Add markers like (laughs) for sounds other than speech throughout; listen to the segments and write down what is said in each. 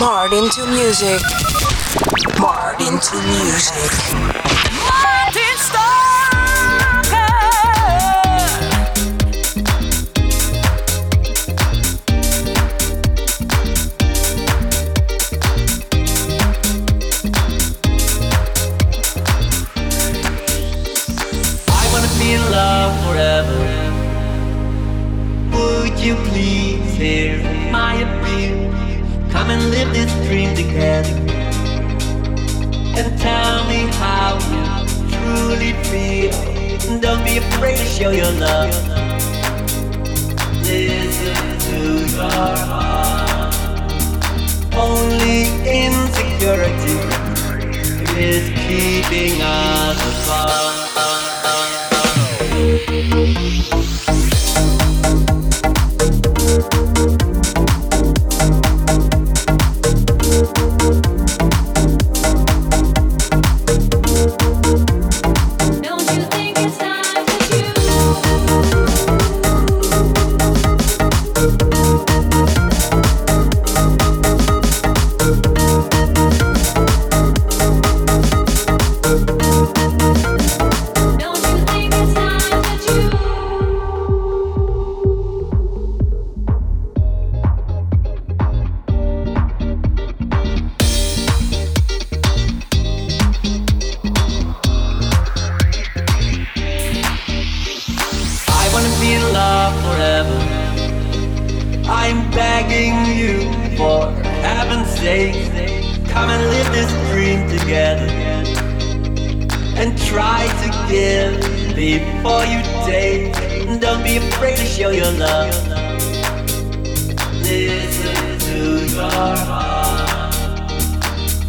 Martin to music. Martin to music. Martin heaven's come and live this dream together. And try to give before you take. Don't be afraid to show your love. Listen to your heart.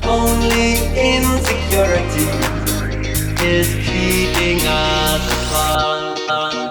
Only insecurity is keeping us apart.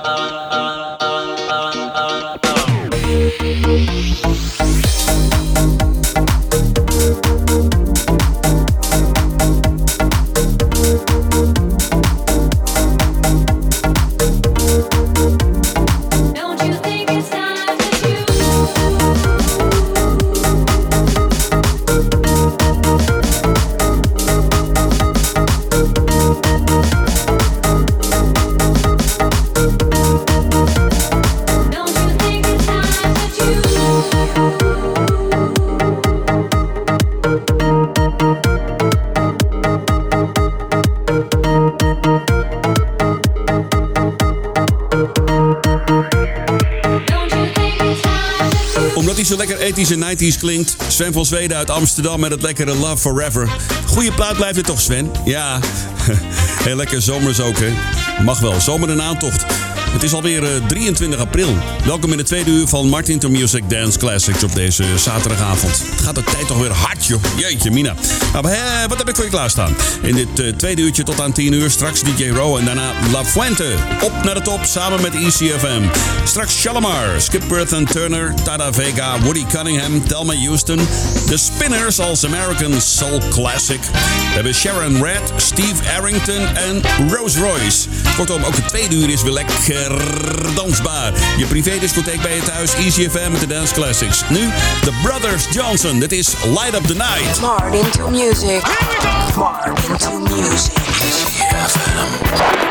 80s en 90s klinkt. Sven van Zweden uit Amsterdam met het lekkere Love Forever. Goeie plaat blijft dit toch, Sven? Ja, (laughs) heel lekker zomers ook, hè? Mag wel, zomer en aantocht. Het is alweer eh, 23 april. Welkom in de tweede uur van Martin to Music Dance Classics op deze zaterdagavond. Het gaat de tijd toch weer hard, joh. Jeetje, Mina. Nou, hè, wat heb ik voor je klaarstaan? In dit eh, tweede uurtje tot aan 10 uur straks DJ Row en daarna La Fuente. Op naar de top samen met ECFM. Straks Shalimar, Skip and Turner, Tada Vega, Woody Cunningham, Thelma Houston. The Spinners als American Soul Classic. We hebben Sharon Red, Steve Arrington en Rose Royce. Kortom, ook het tweede uur is weer lekker dansbaar. Je privédiscotheek bij je thuis, ECFM met de Dance Classics. Nu, The Brothers Johnson. Dit is Light Up The Night. Martin to music. Martin to music. Burn up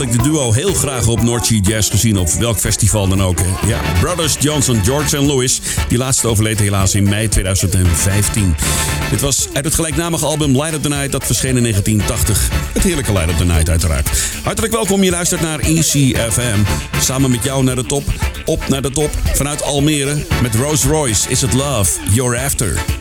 had ik de duo heel graag op North Sea Jazz gezien, op welk festival dan ook. Ja, Brothers Johnson, George en Lewis. Die laatste overleed helaas in mei 2015. Dit was uit het gelijknamige album Light of the Night, dat verscheen in 1980. Het heerlijke Light of the Night uiteraard. Hartelijk welkom, je luistert naar ECFM. Samen met jou naar de top, op naar de top, vanuit Almere. Met Rose Royce, Is It Love, You're After.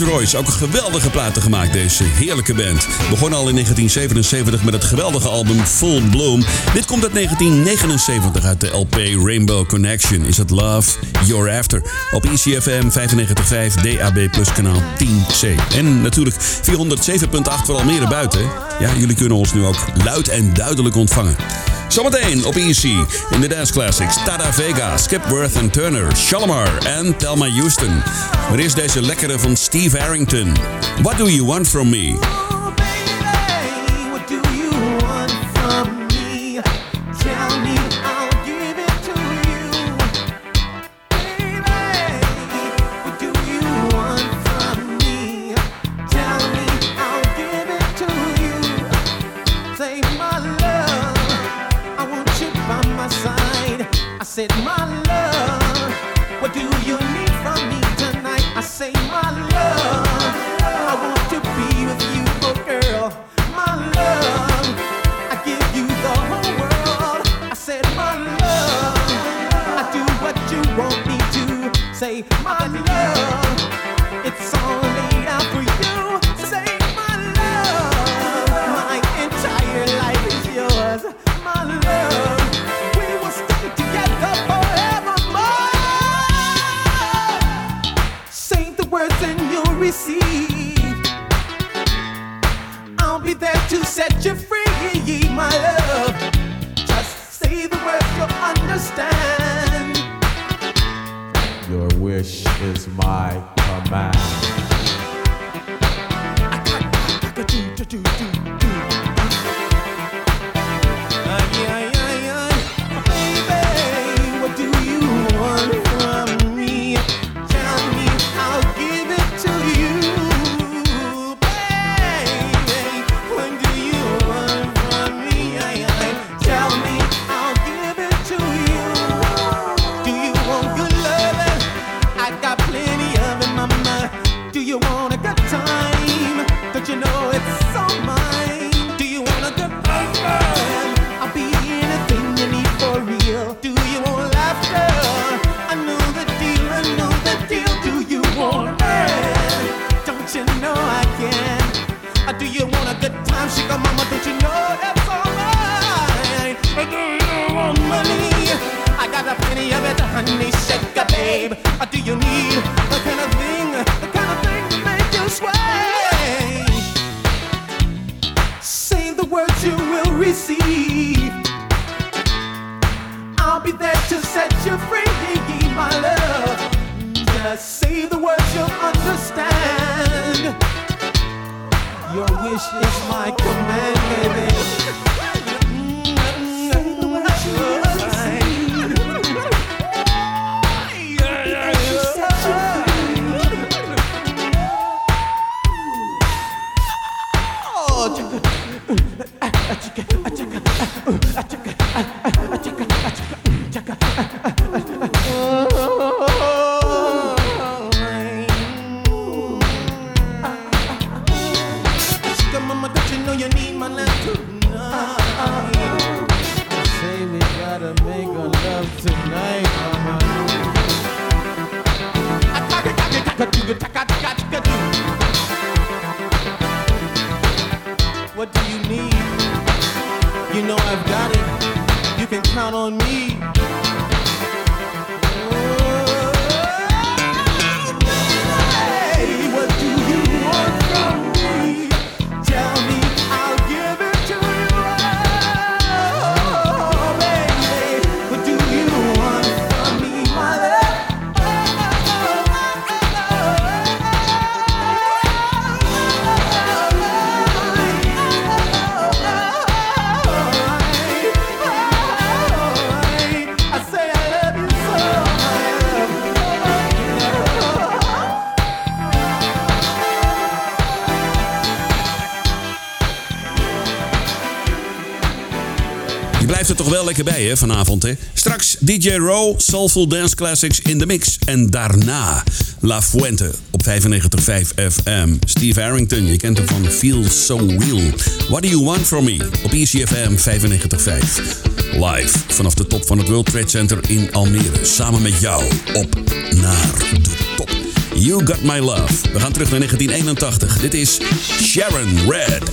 Royce, ook geweldige platen gemaakt, deze heerlijke band. Begon al in 1977 met het geweldige album Full Bloom. Dit komt uit 1979 uit de LP Rainbow Connection. Is het Love You're After? Op ECFM 95.5 DAB Plus kanaal 10C. En natuurlijk 407.8 voor Almere buiten. Ja, jullie kunnen ons nu ook luid en duidelijk ontvangen. Zometeen op EC in de Dance Classics. Tada Vega, Skip Worth and Turner, Shalimar en Thelma Houston. Maar eerst deze lekkere van Steve Harrington. What do you want from me? Said, my love, what do you need from me tonight? I say, my love, I want to be with you, oh girl. My love, I give you the whole world. I said, my love, I do what you want me to. Say, my love, good mama? Don't you know all right? Uh, Do want money? I got a plenty of it, honey, shake a babe. Uh, Do you need the kind of thing, the kind of thing make you sway? Say the words you will receive. I'll be there to set you free, my love. Just say the words Your wish is my command, baby. Lekker bij hè, vanavond hè? Straks DJ Row, Soulful Dance Classics in de mix. En daarna La Fuente op 95.5 FM. Steve Harrington, je kent hem van Feel So Real. What Do You Want From Me? Op ECFM 95.5. Live vanaf de top van het World Trade Center in Almere. Samen met jou op naar de top. You Got My Love. We gaan terug naar 1981. Dit is Sharon Red.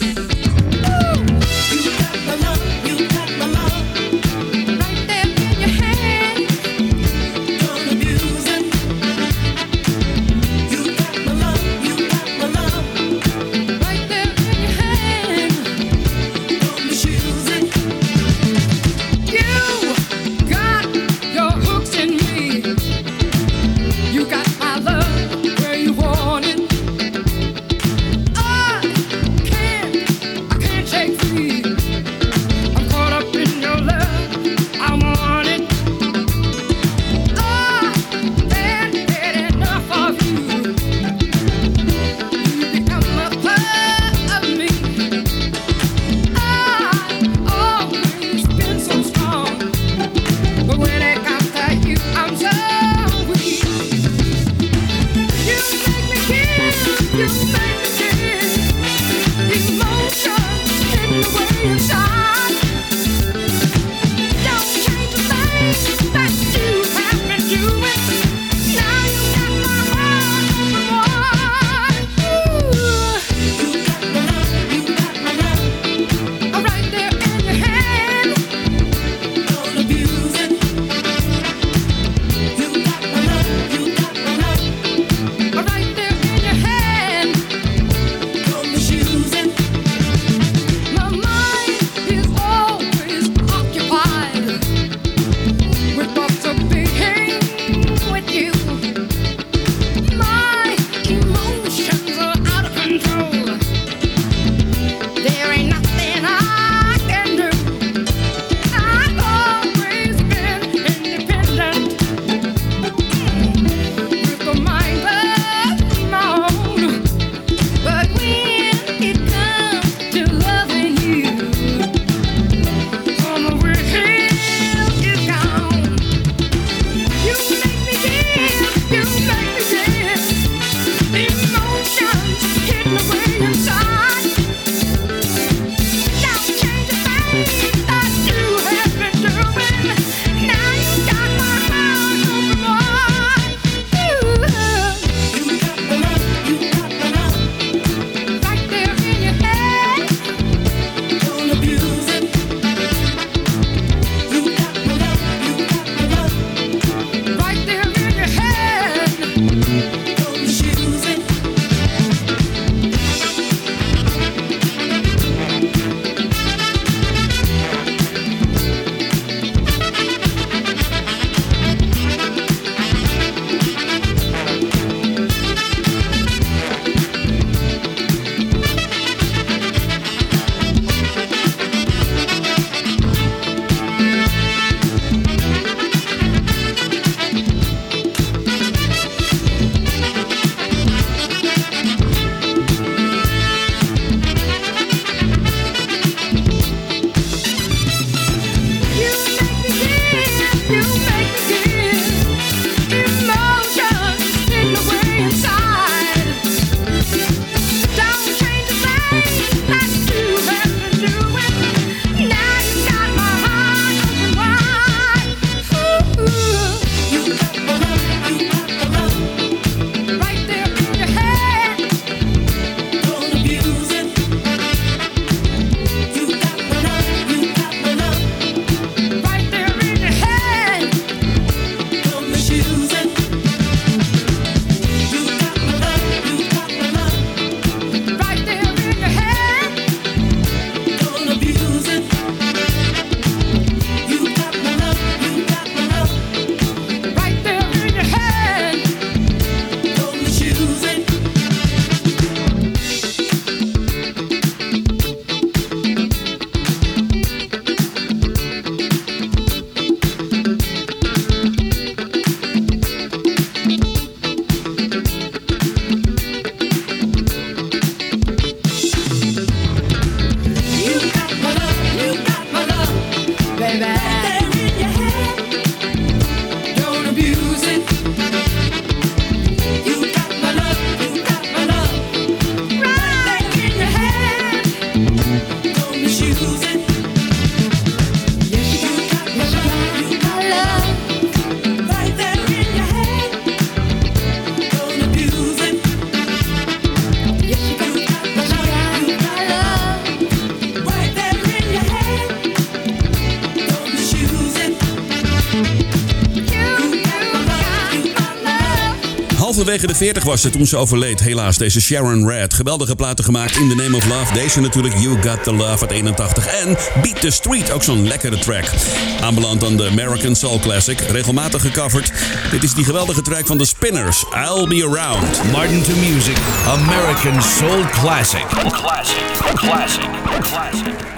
40 was ze toen ze overleed. Helaas, deze Sharon Red. Geweldige platen gemaakt in The Name of Love. Deze natuurlijk You Got The Love uit 81. En Beat The Street, ook zo'n lekkere track. Aanbeland aan de American Soul Classic. Regelmatig gecoverd. Dit is die geweldige track van The Spinners. I'll Be Around. Martin to Music, American Soul Classic. Classic, classic, classic.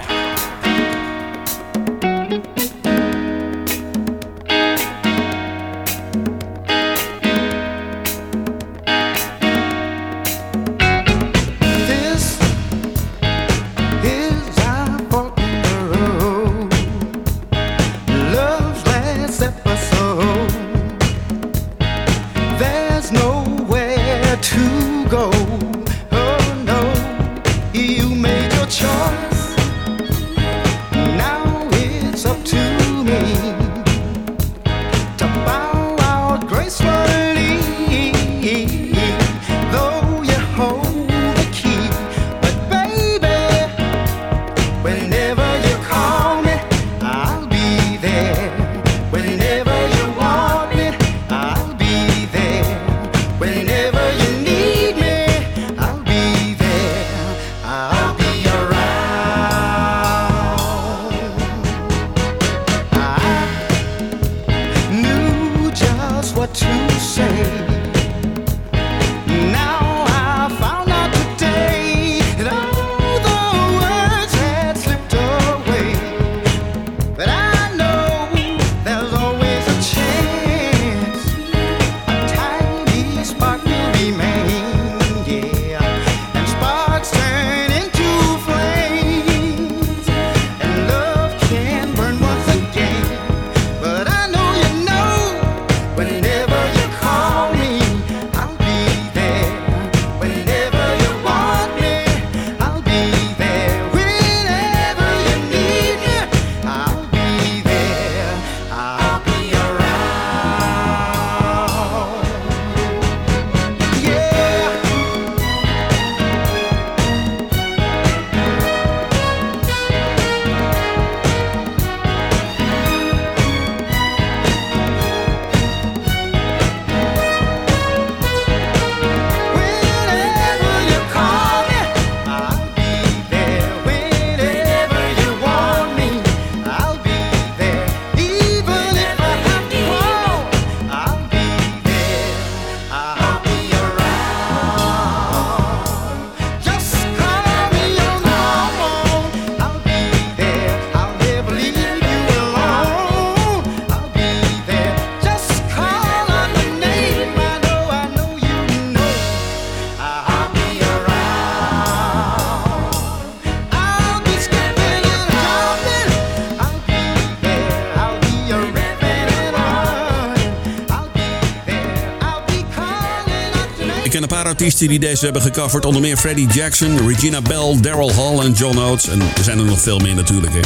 Artiesten die deze hebben gecoverd. Onder meer Freddie Jackson, Regina Bell, Daryl Hall en John Oates. En er zijn er nog veel meer natuurlijk. Hè.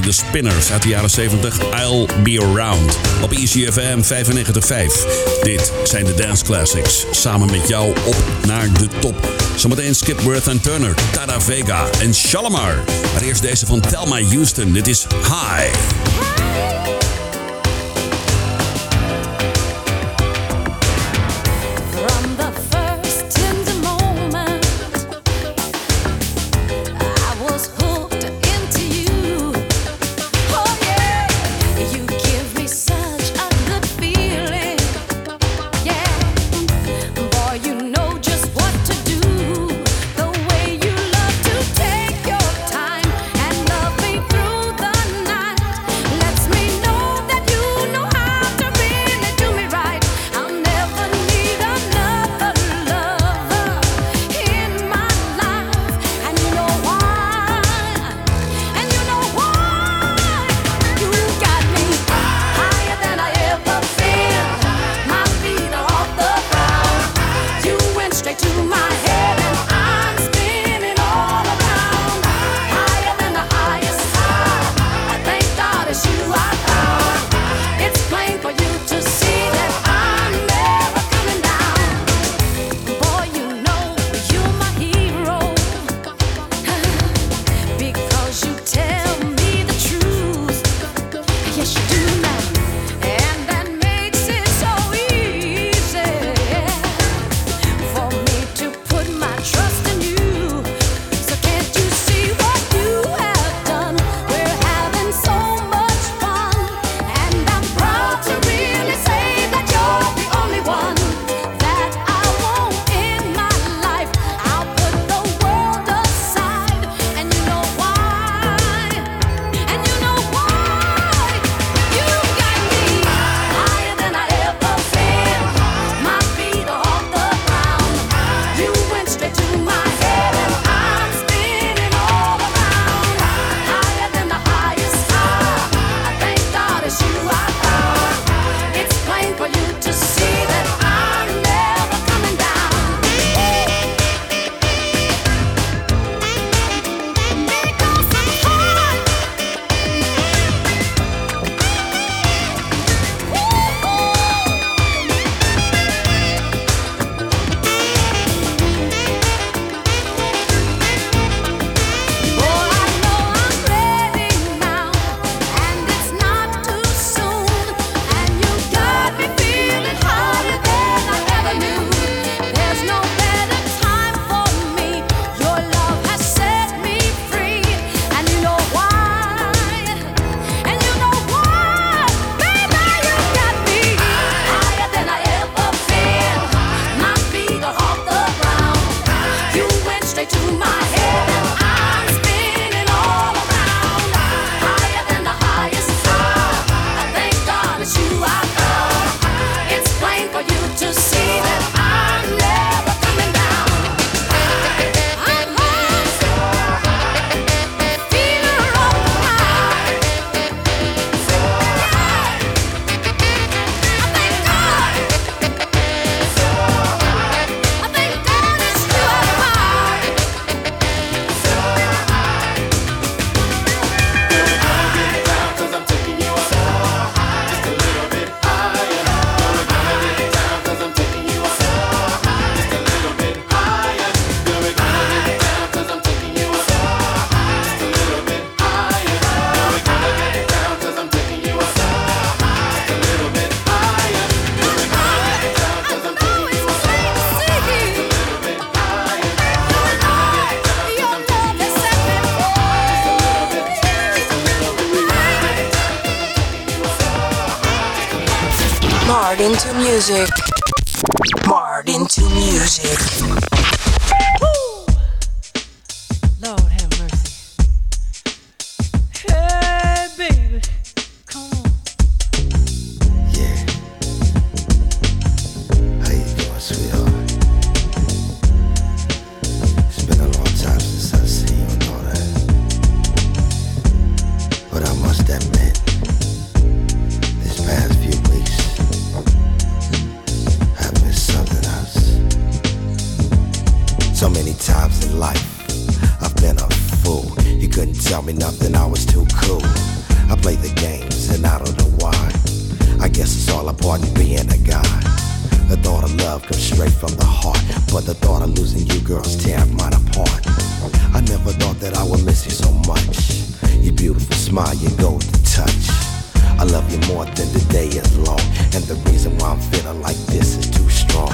De Spinners uit de jaren 70. I'll Be Around. Op ECFM 95.5. Dit zijn de Dance Classics. Samen met jou op naar de top. Zometeen Skip Worth en Turner, Tada Vega en Shalimar. Maar eerst deze van Thelma Houston. Dit is High. Music. Marred into music. Lord have mercy. Hey, baby, come on. Yeah. How you doing, sweetheart? It's been a long time since I've seen you and all that. But I must admit, tell me nothing, I was too cool. I play the games and I don't know why. I guess it's all a part of being a guy. The thought of love comes straight from the heart, but the thought of losing you girls tear mine apart. I never thought that I would miss you so much. Your beautiful smile, your golden touch. I love you more than the day is long, and the reason why I'm feeling like this is too strong.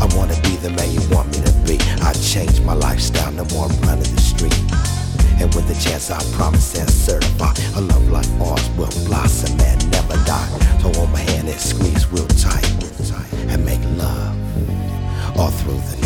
I wanna be the man you want me to be. I changed my lifestyle, no more running the street. And with a chance I promise and certify A love like ours will blossom and never die. So hold my hand and squeeze real tight And make love all through the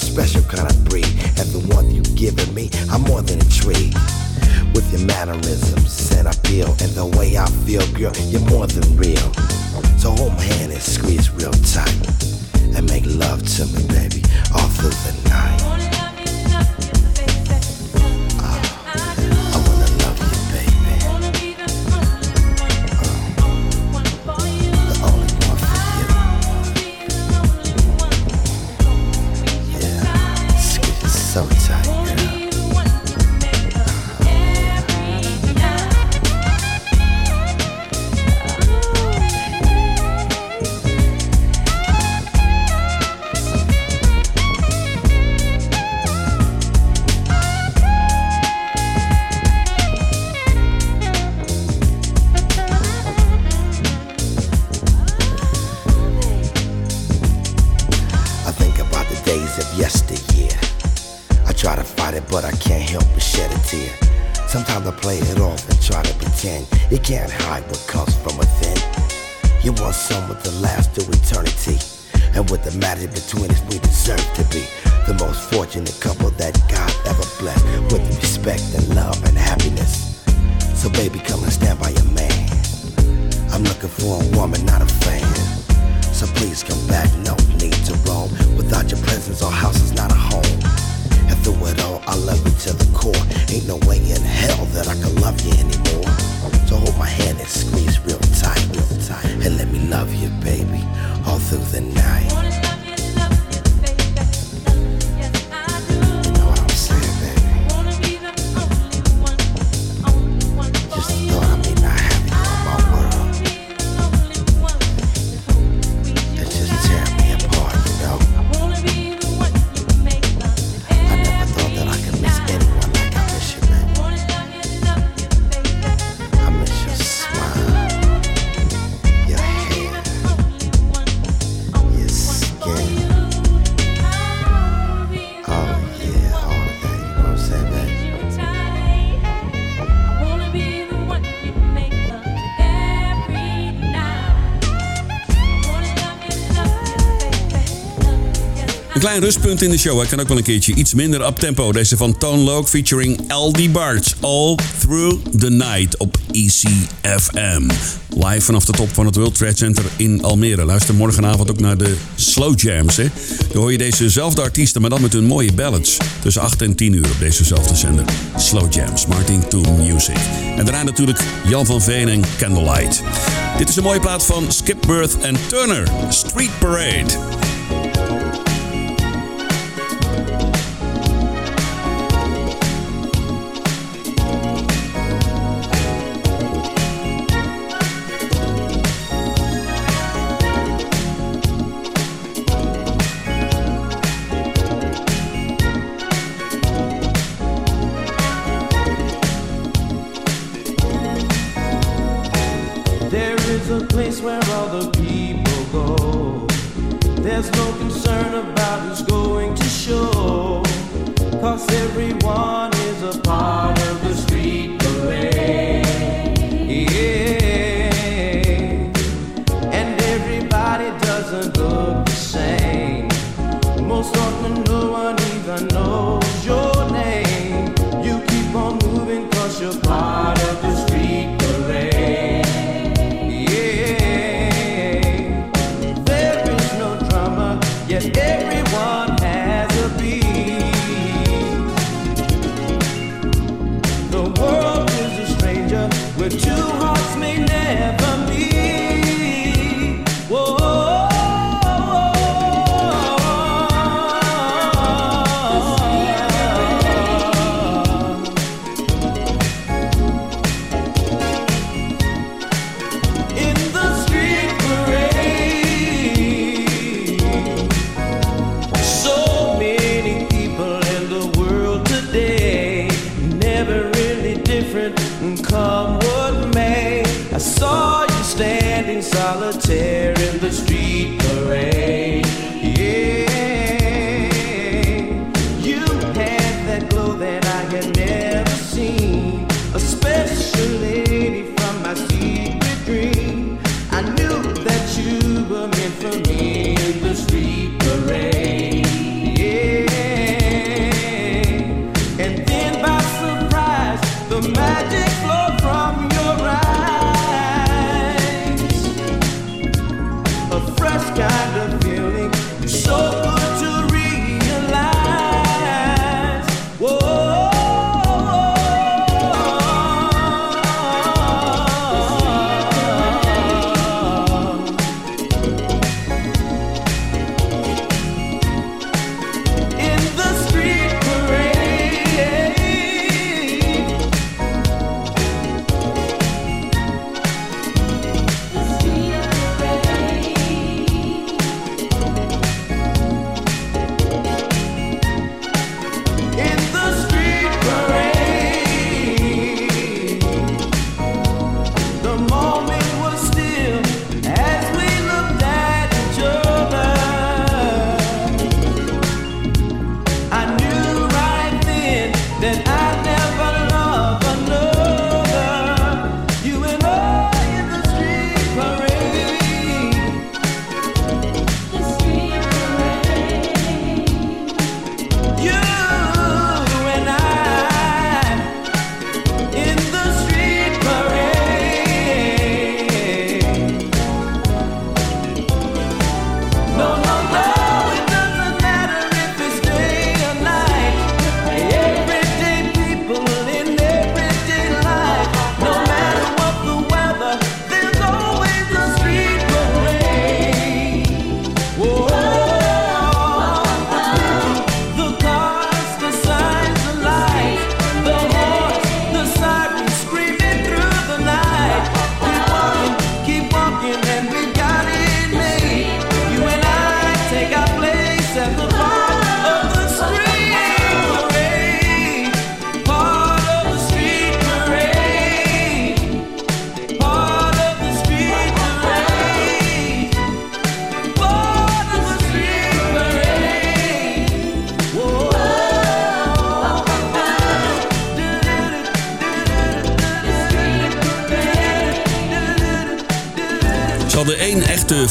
special kind of breed. And the one you've given me, I'm more than intrigued. With your mannerisms and appeal and the way I feel, girl, you're more than real. So hold my hand and squeeze real tight. And make love to me, baby, all through the night. Klein rustpunt in de show. Hij kan ook wel een keertje iets minder up tempo. Deze van Tone Loc featuring LD Barge. All Through the Night op ECFM. Live vanaf de top van het World Trade Center in Almere. Luister morgenavond ook naar de Slow Jams. Hè? Dan hoor je dezezelfde artiesten, maar dan met hun mooie ballads. Tussen 8 en 10 uur op dezezelfde zender. Slow Jams, Martin Toon Music. En daarna natuurlijk Jan van Veen en Candlelight. Dit is een mooie plaat van Skipworth en Turner. Street Parade.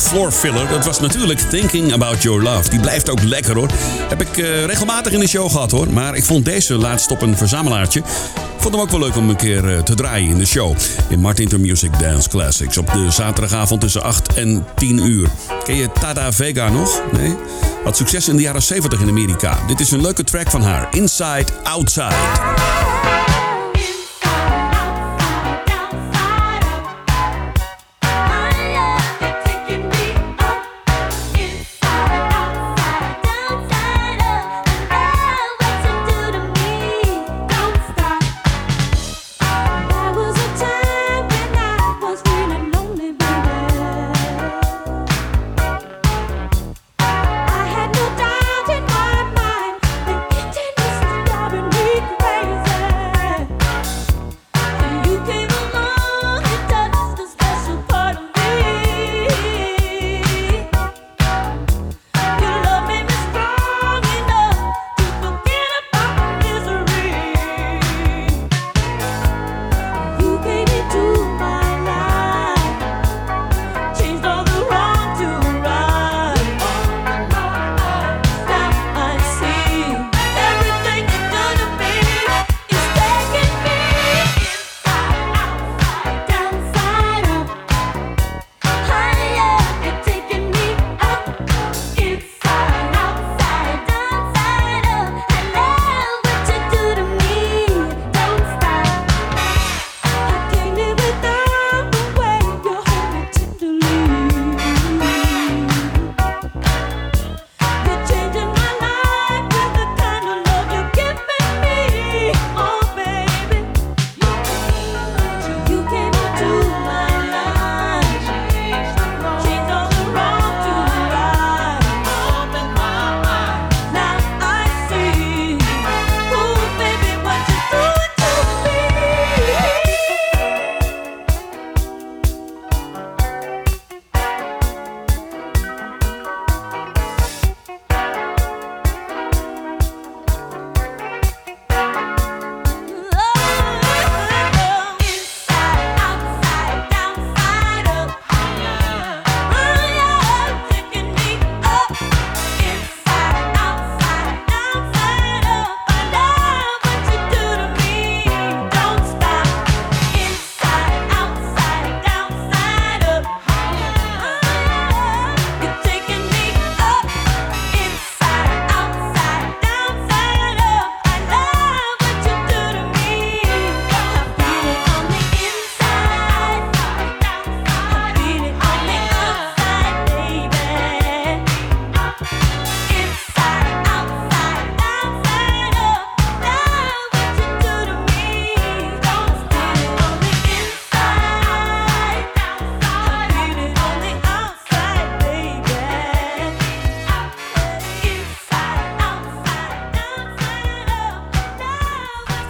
Floor filler, dat was natuurlijk Thinking About Your Love. Die blijft ook lekker hoor. Heb ik eh, regelmatig in de show gehad hoor. Maar ik vond deze laatst op een verzamelaartje. Vond hem ook wel leuk om een keer eh, te draaien in de show. In Martin Music Dance Classics. Op de zaterdagavond tussen 8 en 10 uur. Ken je Tada Vega nog? Nee? Had succes in de jaren 70 in Amerika. Dit is een leuke track van haar. Inside Outside.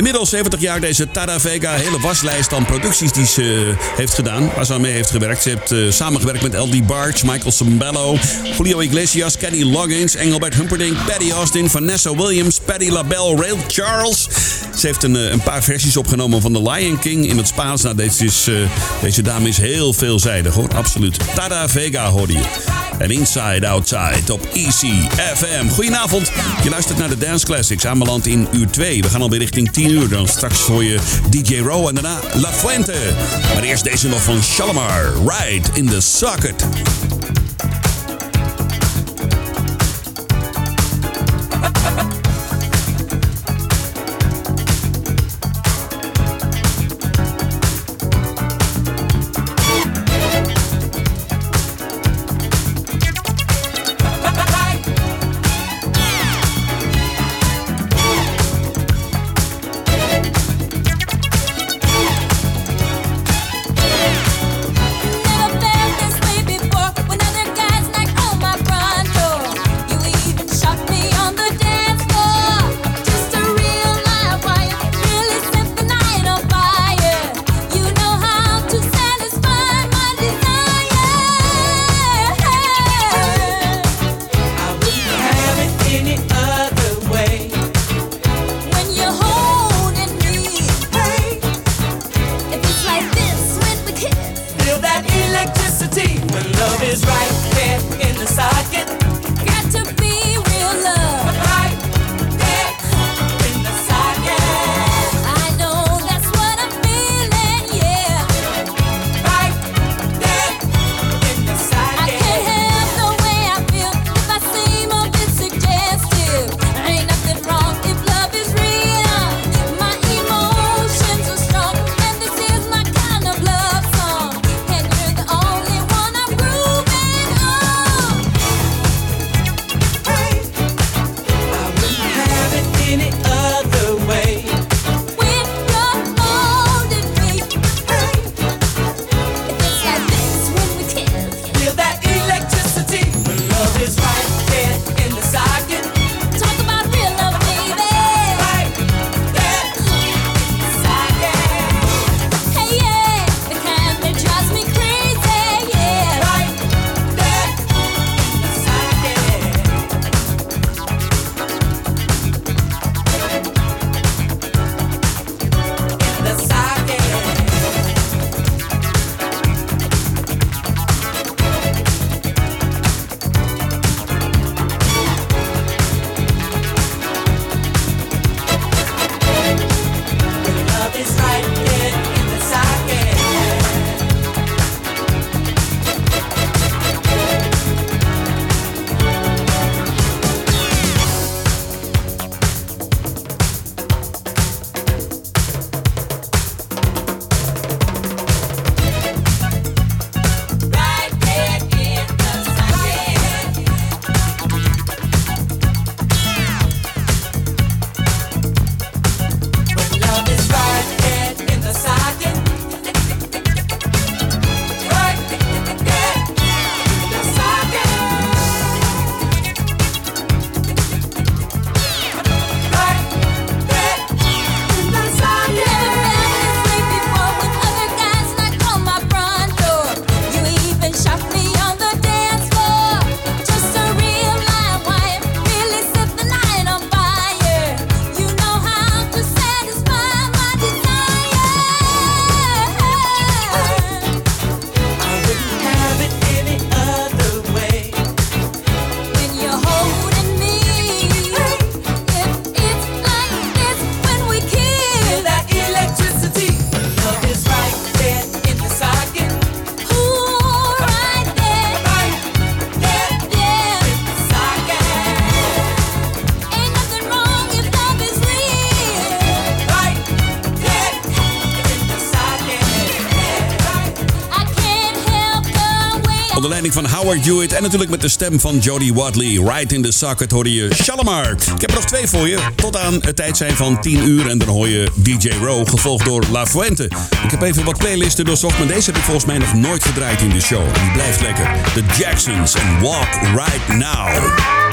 Inmiddels 70 jaar deze Tada Vega. Hele waslijst aan producties die ze eh, heeft gedaan. Waar ze aan mee heeft gewerkt. Ze heeft eh, samengewerkt met L.D. Barge, Michael Sambello, Julio Iglesias, Kenny Loggins, Engelbert Humperdinck, Patty Austin, Vanessa Williams, Patty LaBelle, Ray Charles. Ze heeft een, eh, een paar versies opgenomen van The Lion King in het Spaans. Nou, deze, is, deze dame is heel veelzijdig hoor, absoluut. Tada Vega hoorde. En Inside Outside op ECFM. Goedenavond, je luistert naar de Dance Classics, aanbeland in uur 2. We gaan alweer richting 10 uur, dan straks voor je DJ Row en daarna La Fuente. Maar eerst deze nog van Shalimar, Ride in the Socket. Howard Hewitt. En natuurlijk met de stem van Jodie Wadley. Right in the socket hoor je Shalimar. Ik heb er nog twee voor je. Tot aan het tijd zijn van 10 uur. En dan hoor je DJ Row, gevolgd door La Fuente. Ik heb even wat playlisten doorzocht. Maar deze heb ik volgens mij nog nooit gedraaid in de show. Die blijft lekker. The Jacksons en Walk Right Now.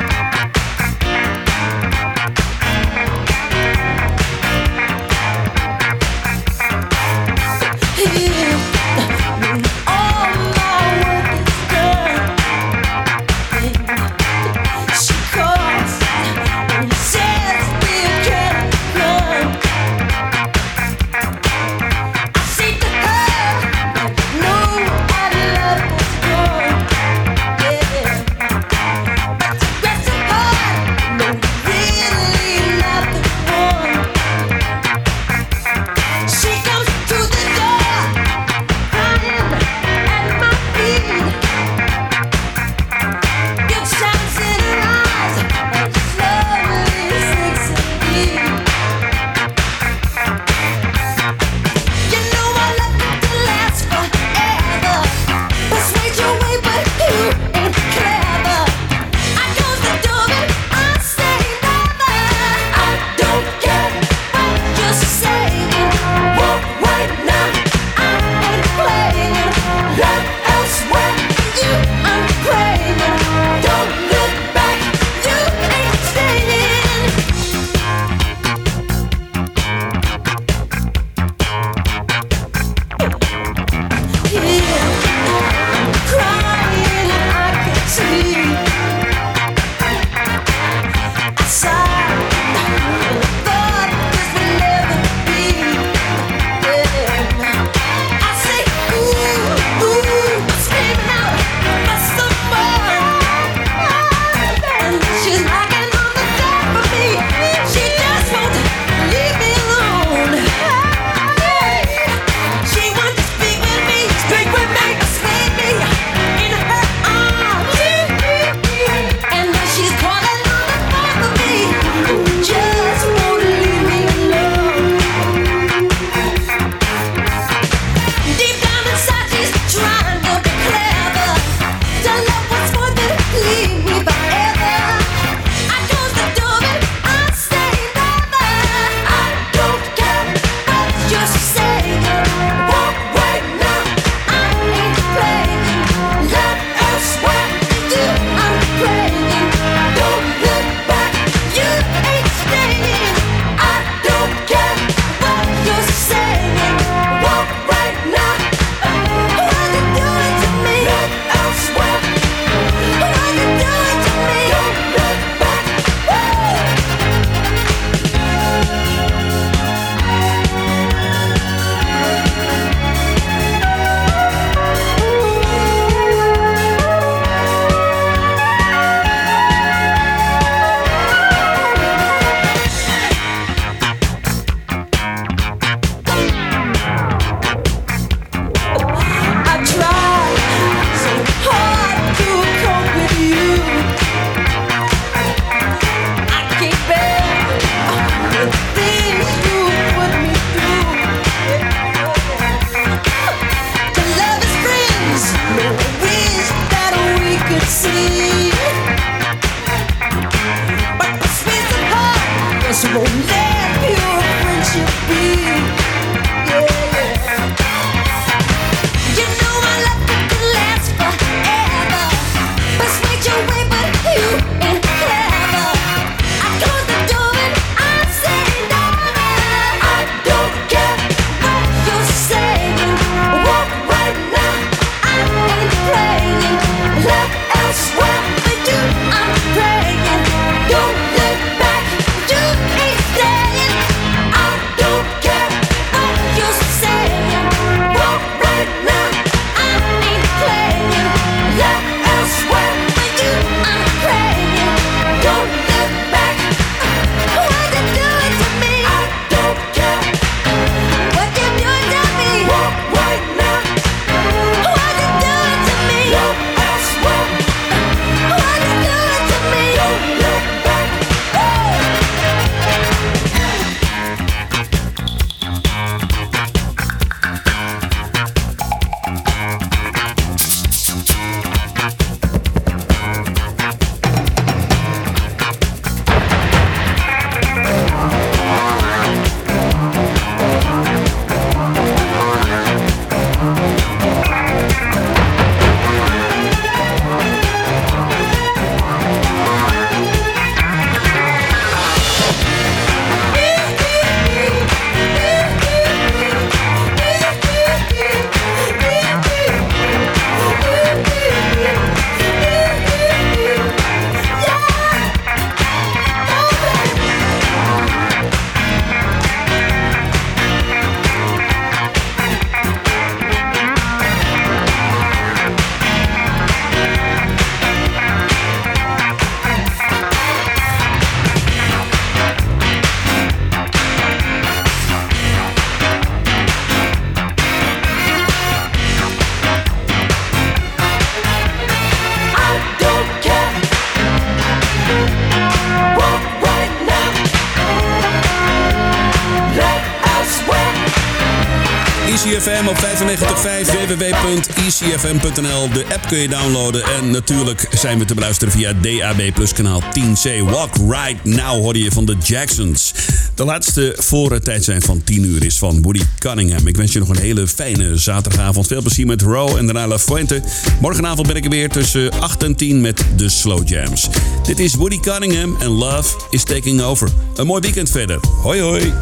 www.ecfm.nl. De app kun je downloaden. En natuurlijk zijn we te beluisteren via DAB Plus kanaal 10C. Walk Right Now hoorde je van de Jacksons. De laatste voor het tijd zijn van 10 uur is van Woody Cunningham. Ik wens je nog een hele fijne zaterdagavond. Veel plezier met Row en daarna La Fuente. Morgenavond ben ik er weer tussen 8 en 10 met de Slow Jams. Dit is Woody Cunningham en Love is Taking Over. Een mooi weekend verder. Hoi hoi.